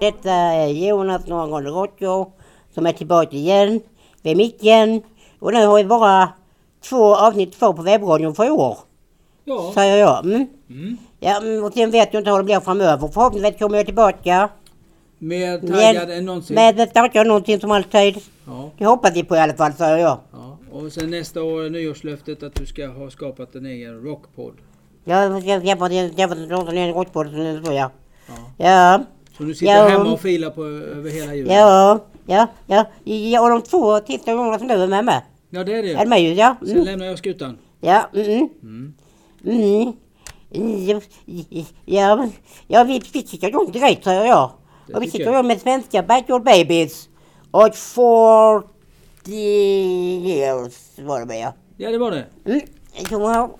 Detta är Jonas Norrgård Rotjo som är tillbaka igen vid micken. Och nu har vi bara två avsnitt kvar på webbradion för i år. Ja. Säger jag. Mm. Mm. Ja, mm, och sen vet jag inte hur det blir framöver. Förhoppningsvis kommer jag tillbaka. Mer taggad än någonsin. med ett starkare någonting som alltid. Ja, Det hoppas vi på i alla fall, säger jag. ja. Och sen nästa år är nyårslöftet att du ska ha skapat en egen rockpodd. Jag ska skaffa en en rockpodd det står ja. Ja. Ja. Så du sitter Ja. hemma och filar på över hela julen? Ja, ja, ja. ja. Och de två sista gångerna som du är med med. Ja, det är Är det. med ju? Ja. Sen Mm. lämnar jag skutan. Ja, mm. Mm. Mm. Mm. Ja, ja vi, tycker igång direkt säger jag. Och vi jag. igång med svenska Backyard Babies. Och 40 years var det med ja. Ja, det var det. Mm. Jag kommer ihåg.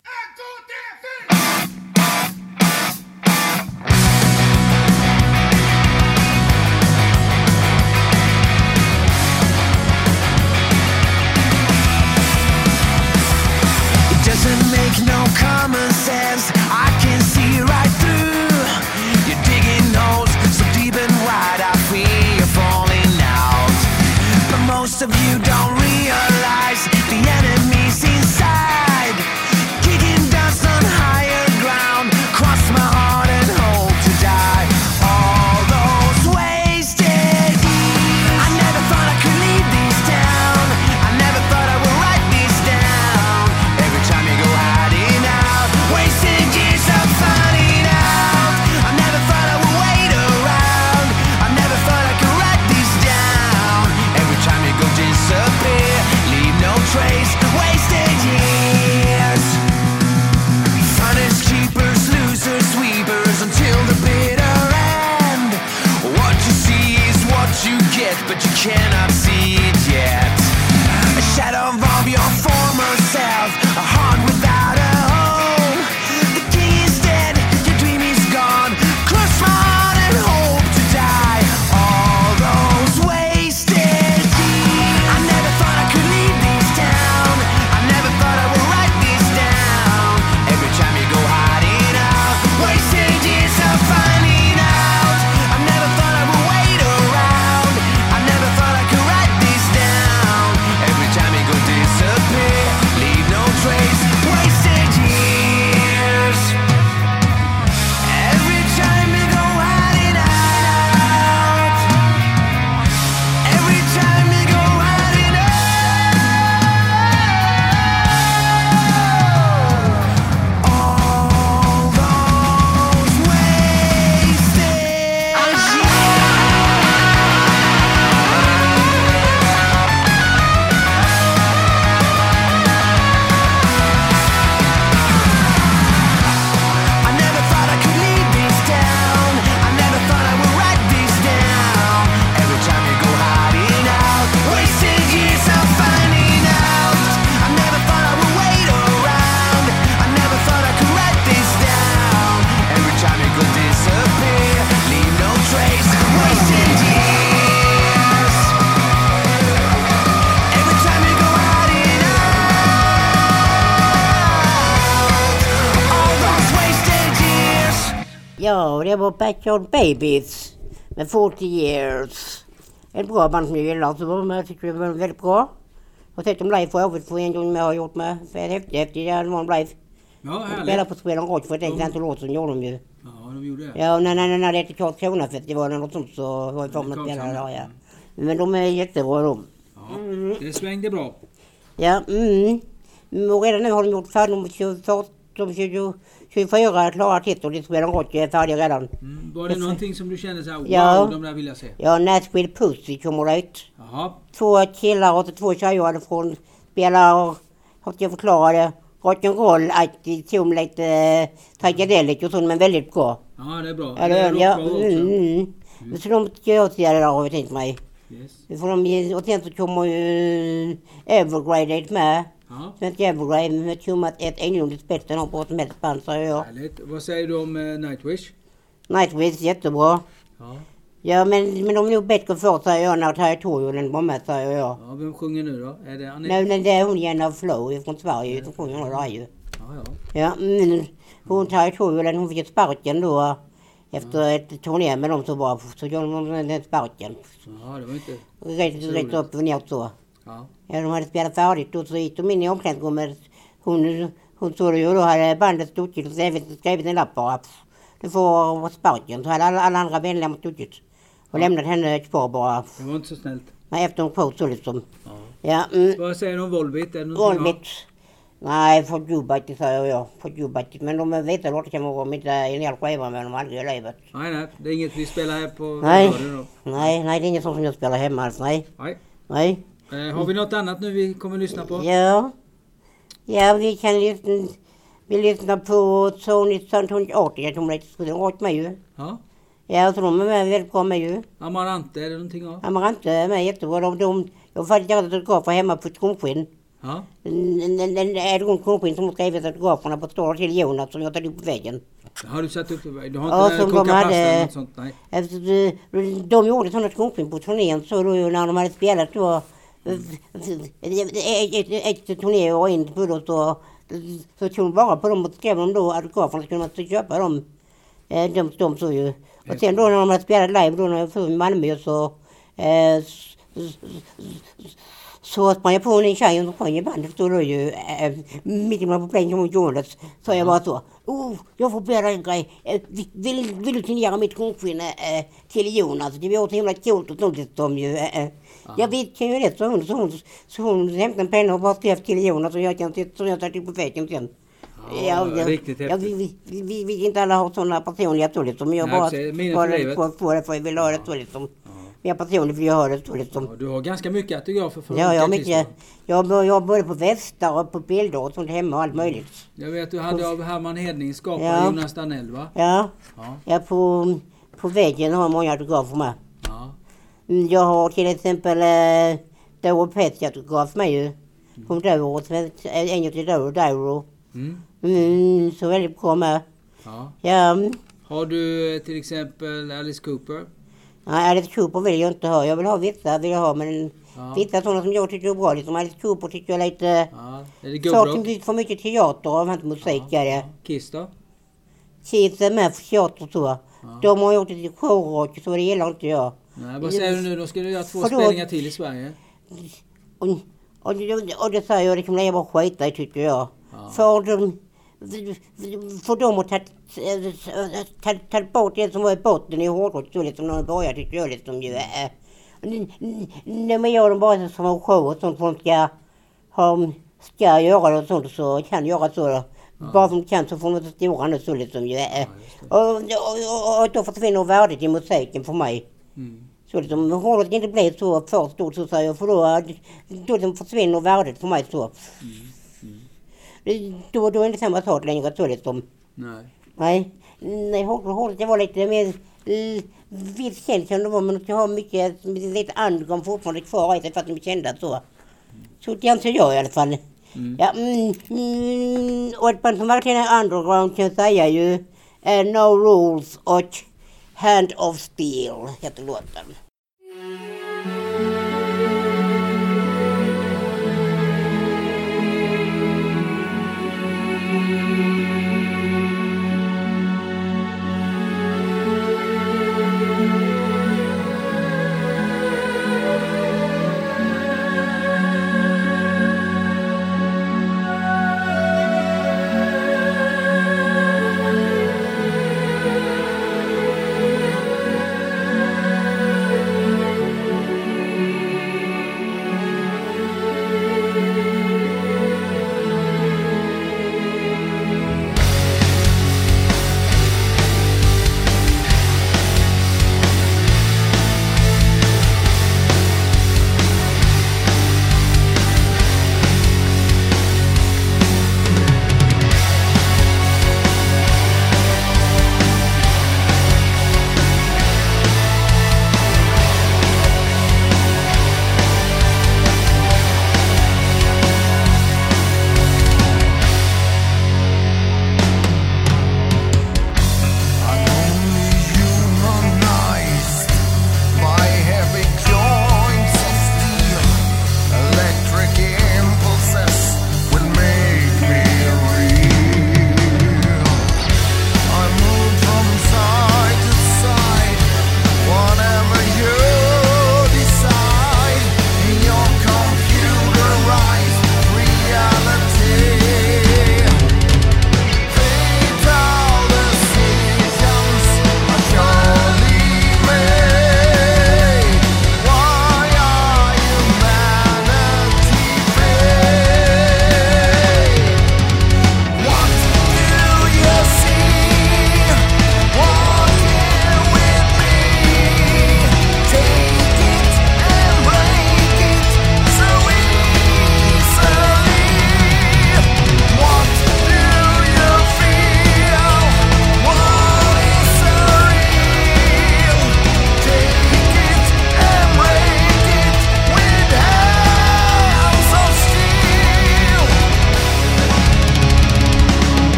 Det var Backyard Babies med 40 years. Ett bra band som jag gillar, så jag tycker det var väldigt bra. Jag har sett dem live för övrigt för en gång med har gjort med. För häftigt, häftigt, ja, det var de live. Ja, Spelade härligt. på Sweden Rock för ett enkelt antal år sedan gjorde de ju. Ja, de gjorde det. Ja, när, när, när det hette Karlskronafestivalen och något sånt så var det för mig att spela där, ja. Men de är jättebra de. Ja, det svängde bra. Ja, mm. Mm, Och redan nu har de gjort färdigt de 24, de 20, 24 klara titlar i Sweden Rock är färdiga redan. Mm. Var det någonting som du kände såhär, wow, Ja. de där vill jag se? Ja, Nashville Pussy kommer ut. Jaha. Två killar och två tjejer från spelar, hur ska jag förklara det, rock'n'roll-aktigt, som lite eh, och sånt men väldigt bra. Ja, det är bra. Ja, det är det, ja, rockbra mm, också. mm. Mm. Så de ska jag se det där har jag tänkt mig. Yes. Får de, och sen så kommer ju Evergrade dit med. Ja, Svenska Evergrade med tummat ett den har på som helst band säger jag. härligt. Vad säger du om eh, Nightwish? Nightwish jättebra. Ja. Ja, men, men de är nog bättre för säger jag när territorium än bomma säger jag. Ja, vem sjunger nu då? Är det Anette? Nej, men det är hon Jenna Flow från Sverige som sjunger där ju. Ja, ja. Ja, men hon territorium hon fick sparken då efter ett turné med dem så bra. Så gjorde hon den sparken. Ja, det var inte... Rätt, rätt upp och ner så. Ja. Ja, de hade spelat färdigt och så gick de in i omklädningsrummet. Hon, hon såg det ju och då hade bandet stuckit och skrivit, en lapp bara. Du får sparken. Så hade alla, alla andra medlemmar stuckit. Och lämnat henne kvar bara. Det var inte så snällt. Nej, efter hon kvot så liksom. Ja. Ja, mm. Vad säger du om Volbit? Är någonting Vanligt. Nej, för Jubite säger jag. För Jubite. Men de att kan vara om inte en hel skiva med dem aldrig i livet. Nej, nej. Det är inget vi spelar här på Nej. radion då. Nej, nej, det är inget sånt som jag spelar hemma alls. Nej, Nej. nej. Eh, har vi något annat nu vi kommer lyssna på? Ja. Ja, vi kan lyssna. Vi lyssnar på Tony Santoni Jag tror att de åt mig ju. Ja. Ja, så de är med väldigt bra med ju. Amarante, är det någonting av? Amarante är med jättebra. De, de, jag har faktiskt gjort autografer hemma på ett kronskinn. Ja. Rund kronskinn som har skrivit autograferna på står till Jonas som jag tagit upp på väggen. Har du satt upp det? Du har inte ja, de kokat pasta eller något sånt? Nej. Efter, de- de gjorde sådana kronskinn på turnén så då när de hade spelat då ett turné och in på då så, så tog de bara på dem och skrev dem då autograferna så kunde man köpa dem. Eh, de, de så ju. Och sen då när de hade spelat live då när jag var i Malmö så eh, eh, så sprang jag på en tjej som sjöng i bandet då, då ju eh, mitt på plän som hon gjorde. Så jag bara så. Oh, jag får dig en grej. Eh, vill, du signera mitt kronskinn eh, till Jonas? Det var så himla coolt och sånt som ju. Eh, eh. Jag vet kan ju det. Så hon, så hon, så hon hämtade en penna och bara skrev till Jonas och jag kan så jag satte på väggen sen. Ja, riktigt ja, vi, vi, vi, vi inte alla har sådana personliga så liksom. Jag Nej, bara bara för livet. på, på det för jag Mer personligt vill jag ha det så liksom. Ja, du har ganska mycket autografer för Ja, jag har mycket. Jag har jag både på västar och på bilder och sånt hemma och allt möjligt. Jag vet du hade av Herman Hedning skapat Ja. Jonas Danell va? Ja, Ja. jag på, på väggen har jag många autografer med. ja. Mm, Jag har till exempel eh, Doro Petty autograf med ju. Hon Doro, en till Doro, Doro. Mm. Mm, så väldigt bra med. ja. Ja, mm. Har du eh, till exempel Alice Cooper? Nej, Alice Cooper vill jag inte ha. Jag vill ha vissa, vill jag ha, men Ja. vissa sådana som jag tycker är bra. Liksom Alice Cooper tycker jag är lite... ja. Är det Saken blir för mycket teater av hans musik är det. Kiss då? Kids är med för teater så. De har gjort det showrock så det gillar inte jag. Nej, vad säger du nu? Då ska du göra två För då- spelningar till i Sverige. Och, och, det- och det säger jag liksom, det är bara skita i tycker jag. Ja. För de, för de att ta, ta, ta bort det som var i botten i hårdrock så liksom när de börjar tycker jag liksom ju är... När man gör dem bara som en show och sånt de ska ha, ska göra och sånt så kan göra så. Då. Bara för de kan så får de inte stora nu så liksom ju. Och, och, och, och då försvinner värdet i musiken för mig. Mm. Så liksom, hårdrock inte blir så för stort så säger jag för då, då liksom försvinner värdet för mig så. Det- Då, då är det samma sak längre så liksom. Nej. Nej, nej det var lite mer vitt känt som det var men jag har mycket, lite underground fortfarande kvar i sig för att de är kända så. Så det anser jag i alla fall. Mm. Ja, mm, mm, och ett band som verkligen är underground kan jag säga ju är No Rules och Hand of Steel heter låten.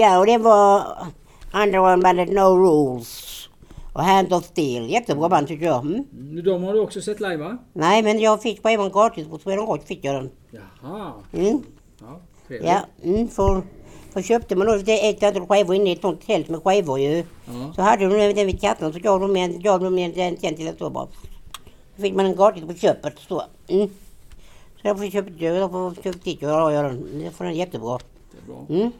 Ja, och det var Underground-bandet No Rules. Och Hand of Steel. Jättebra band tycker jag. Mm. De har du också sett live va? Nej, men jag fick skivan gratis på Sweden Rock. Fick jag den. Jaha. Mm. Ja, trevligt. Ja, mm, för, för köpte man då ett antal skivor inne i ett sånt tält med skivor ju. Ja. Så hade de den vid kassan så gav de en, gav de en, till ett så bara. Så fick man den gratis på köpet. Så. Mm. Så därför köpte jag, därför köpte jag, jag den. Det får den jättebra. Det är bra. Mm.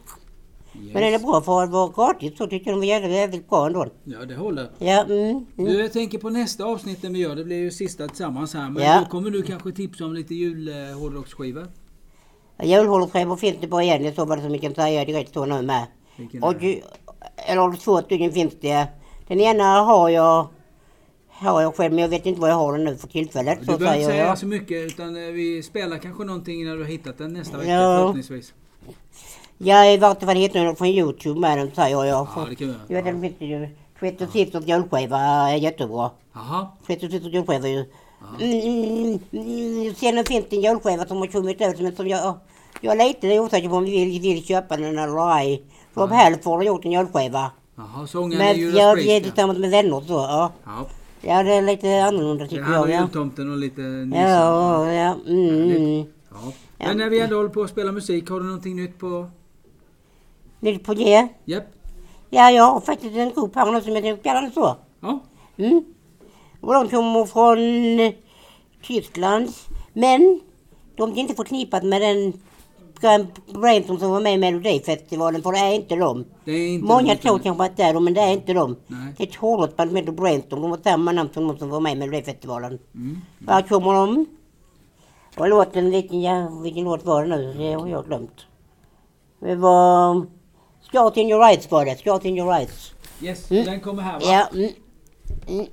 Yes. Men den är bra för att vara gratis så tycker den var jävligt, bra ändå. Ja, det håller. Ja, mm, mm. Du, jag tänker på nästa avsnitt vi gör. Det blir ju sista tillsammans här. Men Ja. då kommer du kanske tipsa om lite julhårdrocksskivor. Julhållerskivor finns det bara en i så fall som vi kan säga direkt så nu med. Vilken Och, är ju- eller två stycken finns det. Den ena har jag har jag själv men jag vet inte vad jag har den nu för tillfället. Du Så behöver inte säga jag. så mycket utan eh, vi spelar kanske någonting när du har hittat den nästa vecka Ja. förhoppningsvis. Jag i vart fall hittar den från Youtube med den säger jag. Ja, det kan vi Jag vet den finns det ju. Svett och Sisters julskiva är jättebra. Jaha. Svett och Sisters julskiva ju. Mm, mm, mm, sen finns det en julskiva som har kommit ut men som jag, jag är lite osäker på om vi vill, vill köpa den eller ej. Rob Halford har gjort en julskiva. Jaha, sångaren är Men Judas jag Priest. är tillsammans med vänner så ja. Ja. Ja det är lite annorlunda Det tycker jag. och Ja, jultomten och lite Nisse. ja, ja. Mm. Ja. Men när vi ändå håller på att spela musik, har du någonting nytt på... Nytt på det? Japp. Ja, jag har faktiskt en grupp här nu som heter Kallar så. Ja. Mm. Och de kommer från eh, Tyskland. Men de är inte förknippat med den Brainton som var med i Melodifestivalen för det är inte de. Det är inte Många tror kanske att det är de men det är inte de. Nej. Det är ett hårdrocksband som heter Brainton. De har samma namn som de som var med i Melodifestivalen. Mm. Här kommer de. Och låten, vilken, ja, vilken låt var det nu? Det har jag glömt. Det var... Start in your eyes var det. In your eyes. Yes, Mm. den kommer här va? Ja. Mm. Mm.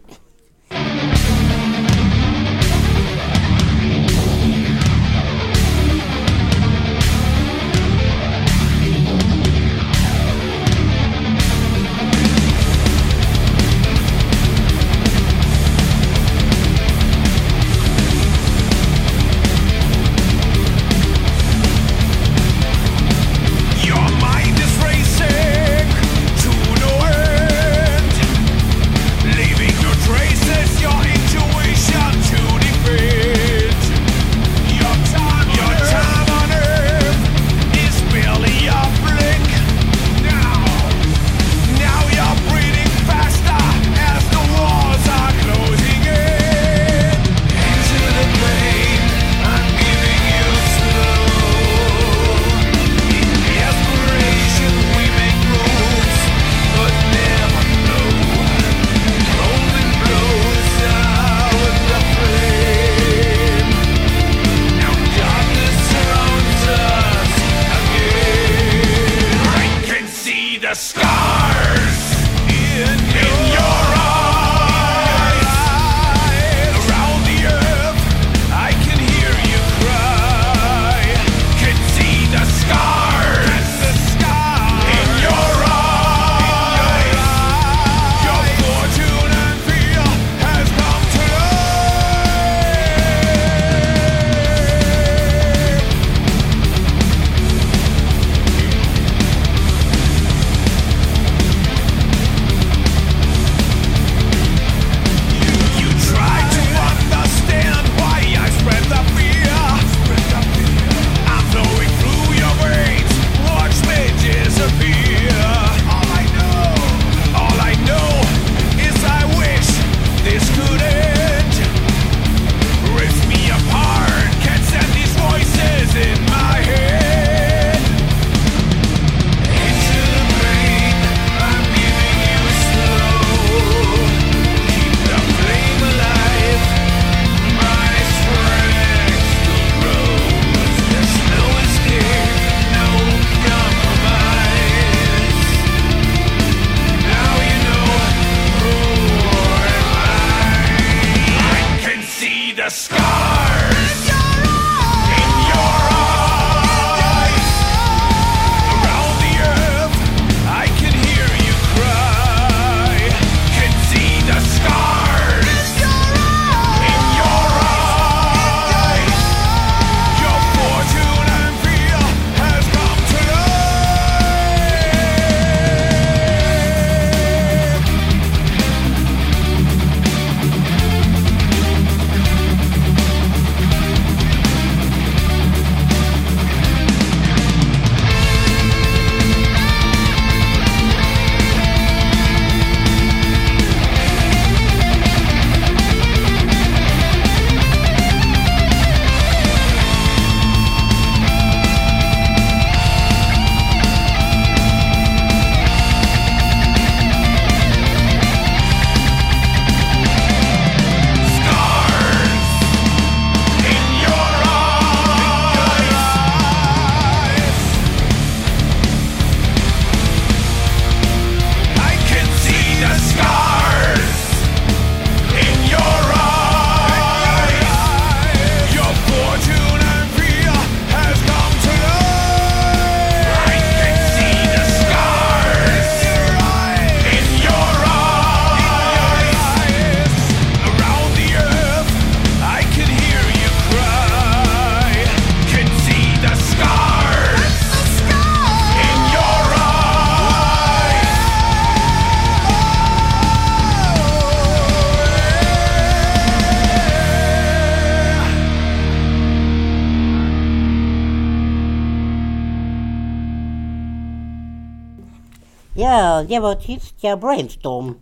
Det var tyska Brainstorm.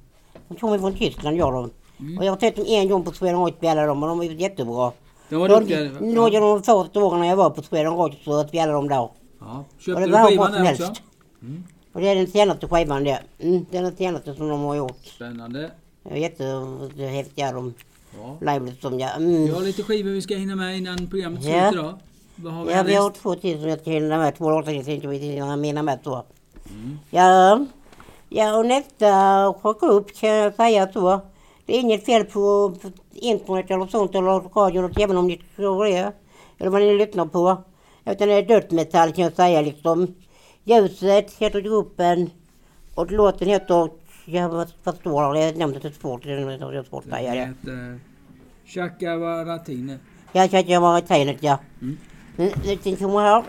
De kommer från Tyskland gör de. Mm. Och jag har sett dem en gång på Sweden Rock spela dem och de är jättebra. De var duktiga. Några av de första åren när jag var på Sweden Rock så spelade de där. Ja. Och Köpte det du var skivan som där också? helst. Och det är den senaste skivan det. Mm, det är den senaste som de har gjort. Spännande. Det är jättehäftiga de Ja. live som jag... Vi Mm. har lite skivor vi ska hinna med innan programmet Ja. slut idag. Vad har vi Ja, vi har två till som jag ska hinna med. Två låtar jag tänkte vi hinna med så. Mm. Ja, ja, och nästa chockgrupp kan jag säga så. Det är inget fel på internet eller sånt eller radion även om ni tror det. Eller vad ni lyssnar på. Utan det är dödsmetall kan jag säga liksom. Ljuset heter gruppen och låten heter, jag förstår, det det är svårt, det är svårt att säga det. heter Chaka Varatine. Jag känner att jag var i tegnet ja. Mm, Den kommer här.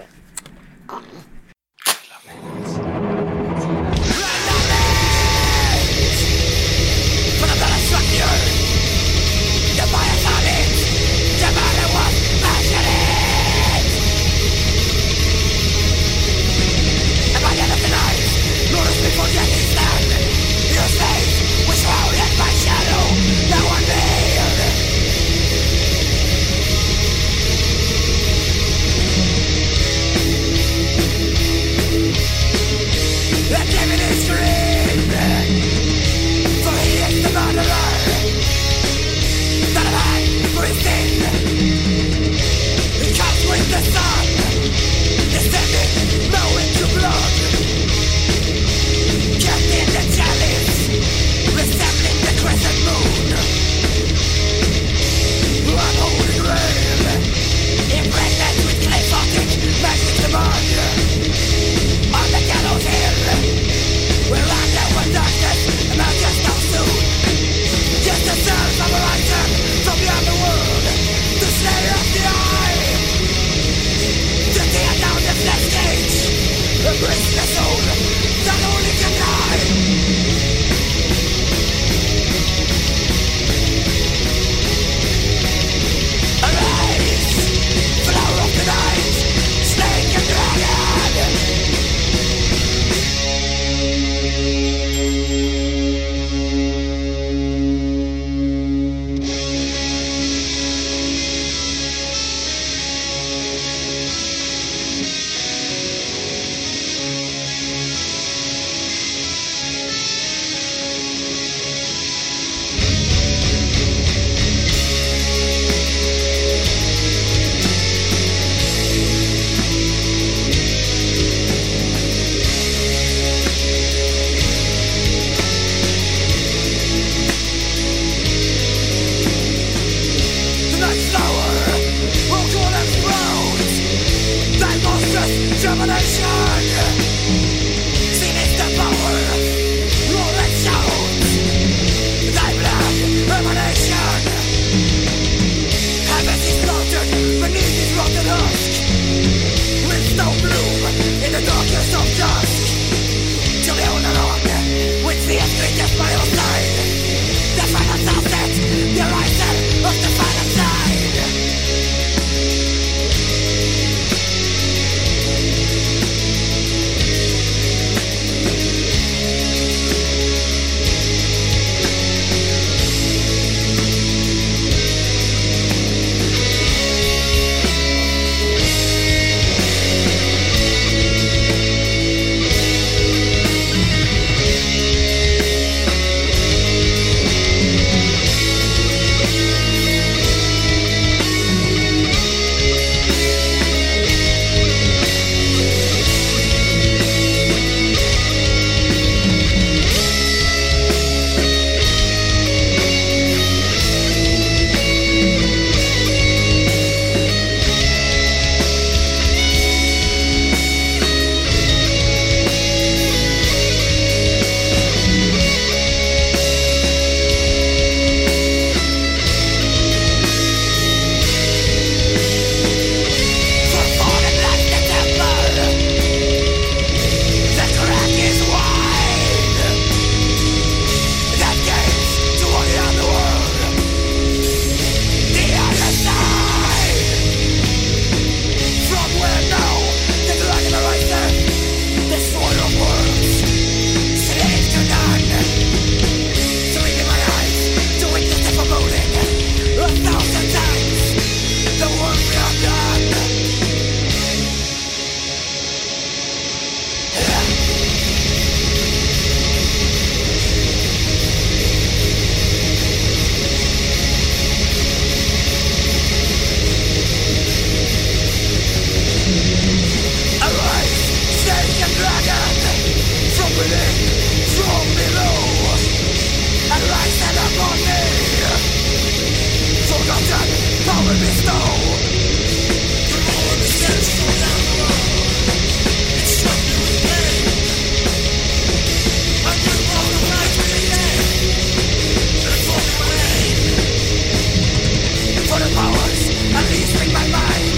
At least read my mind.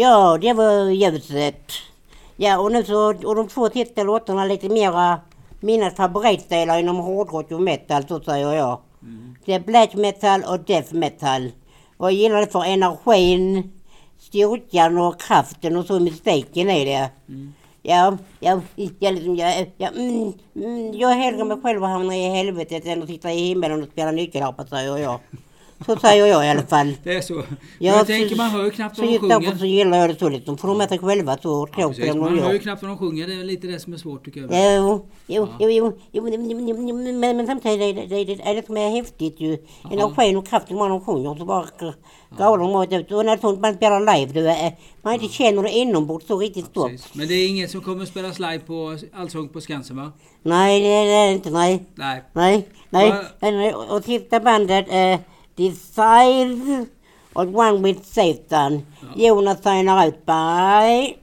Ja, det var ljuset. Ja, och nu så, och de två sista låtarna lite mera mina favoritdelar inom hårdrock och metal, så säger jag. Mm. Det är black metal och death metal. Och jag gillar det för energin, styrkan och kraften och så mystiken i det. Mm. Ja, ja, jag, liksom, jag, jag, mm, mm, jag hellre mig själv och hamnar i helvetet än att sitta i himmelen och spela nyckelharpa, säger jag. Så säger jag i alla fall. Det är så. Ja, jag tänker man hör ju knappt vad de därför så sjunger. gillar jag det så liksom. Får de äta själva så Ja, tror precis. de man hör ju knappt vad de sjunger. Det är lite det som är svårt tycker jag. Jo, jo, Ja. jo, jo, jo, men- men- men- men samtidigt är det, det, är det som är häftigt ju. Energin och kraften man de sjunger så bara går de åt ut. Och när sånt man spelar live, du, är- man inte känner det inombords så riktigt stort. Men det är ingen som kommer att spelas live på Allsång på Skansen va? Nej, det är det inte, nej. Nej. Nej, nej. Nej. Och sista bandet är Decide och One with Satan. Signar ut. Bye.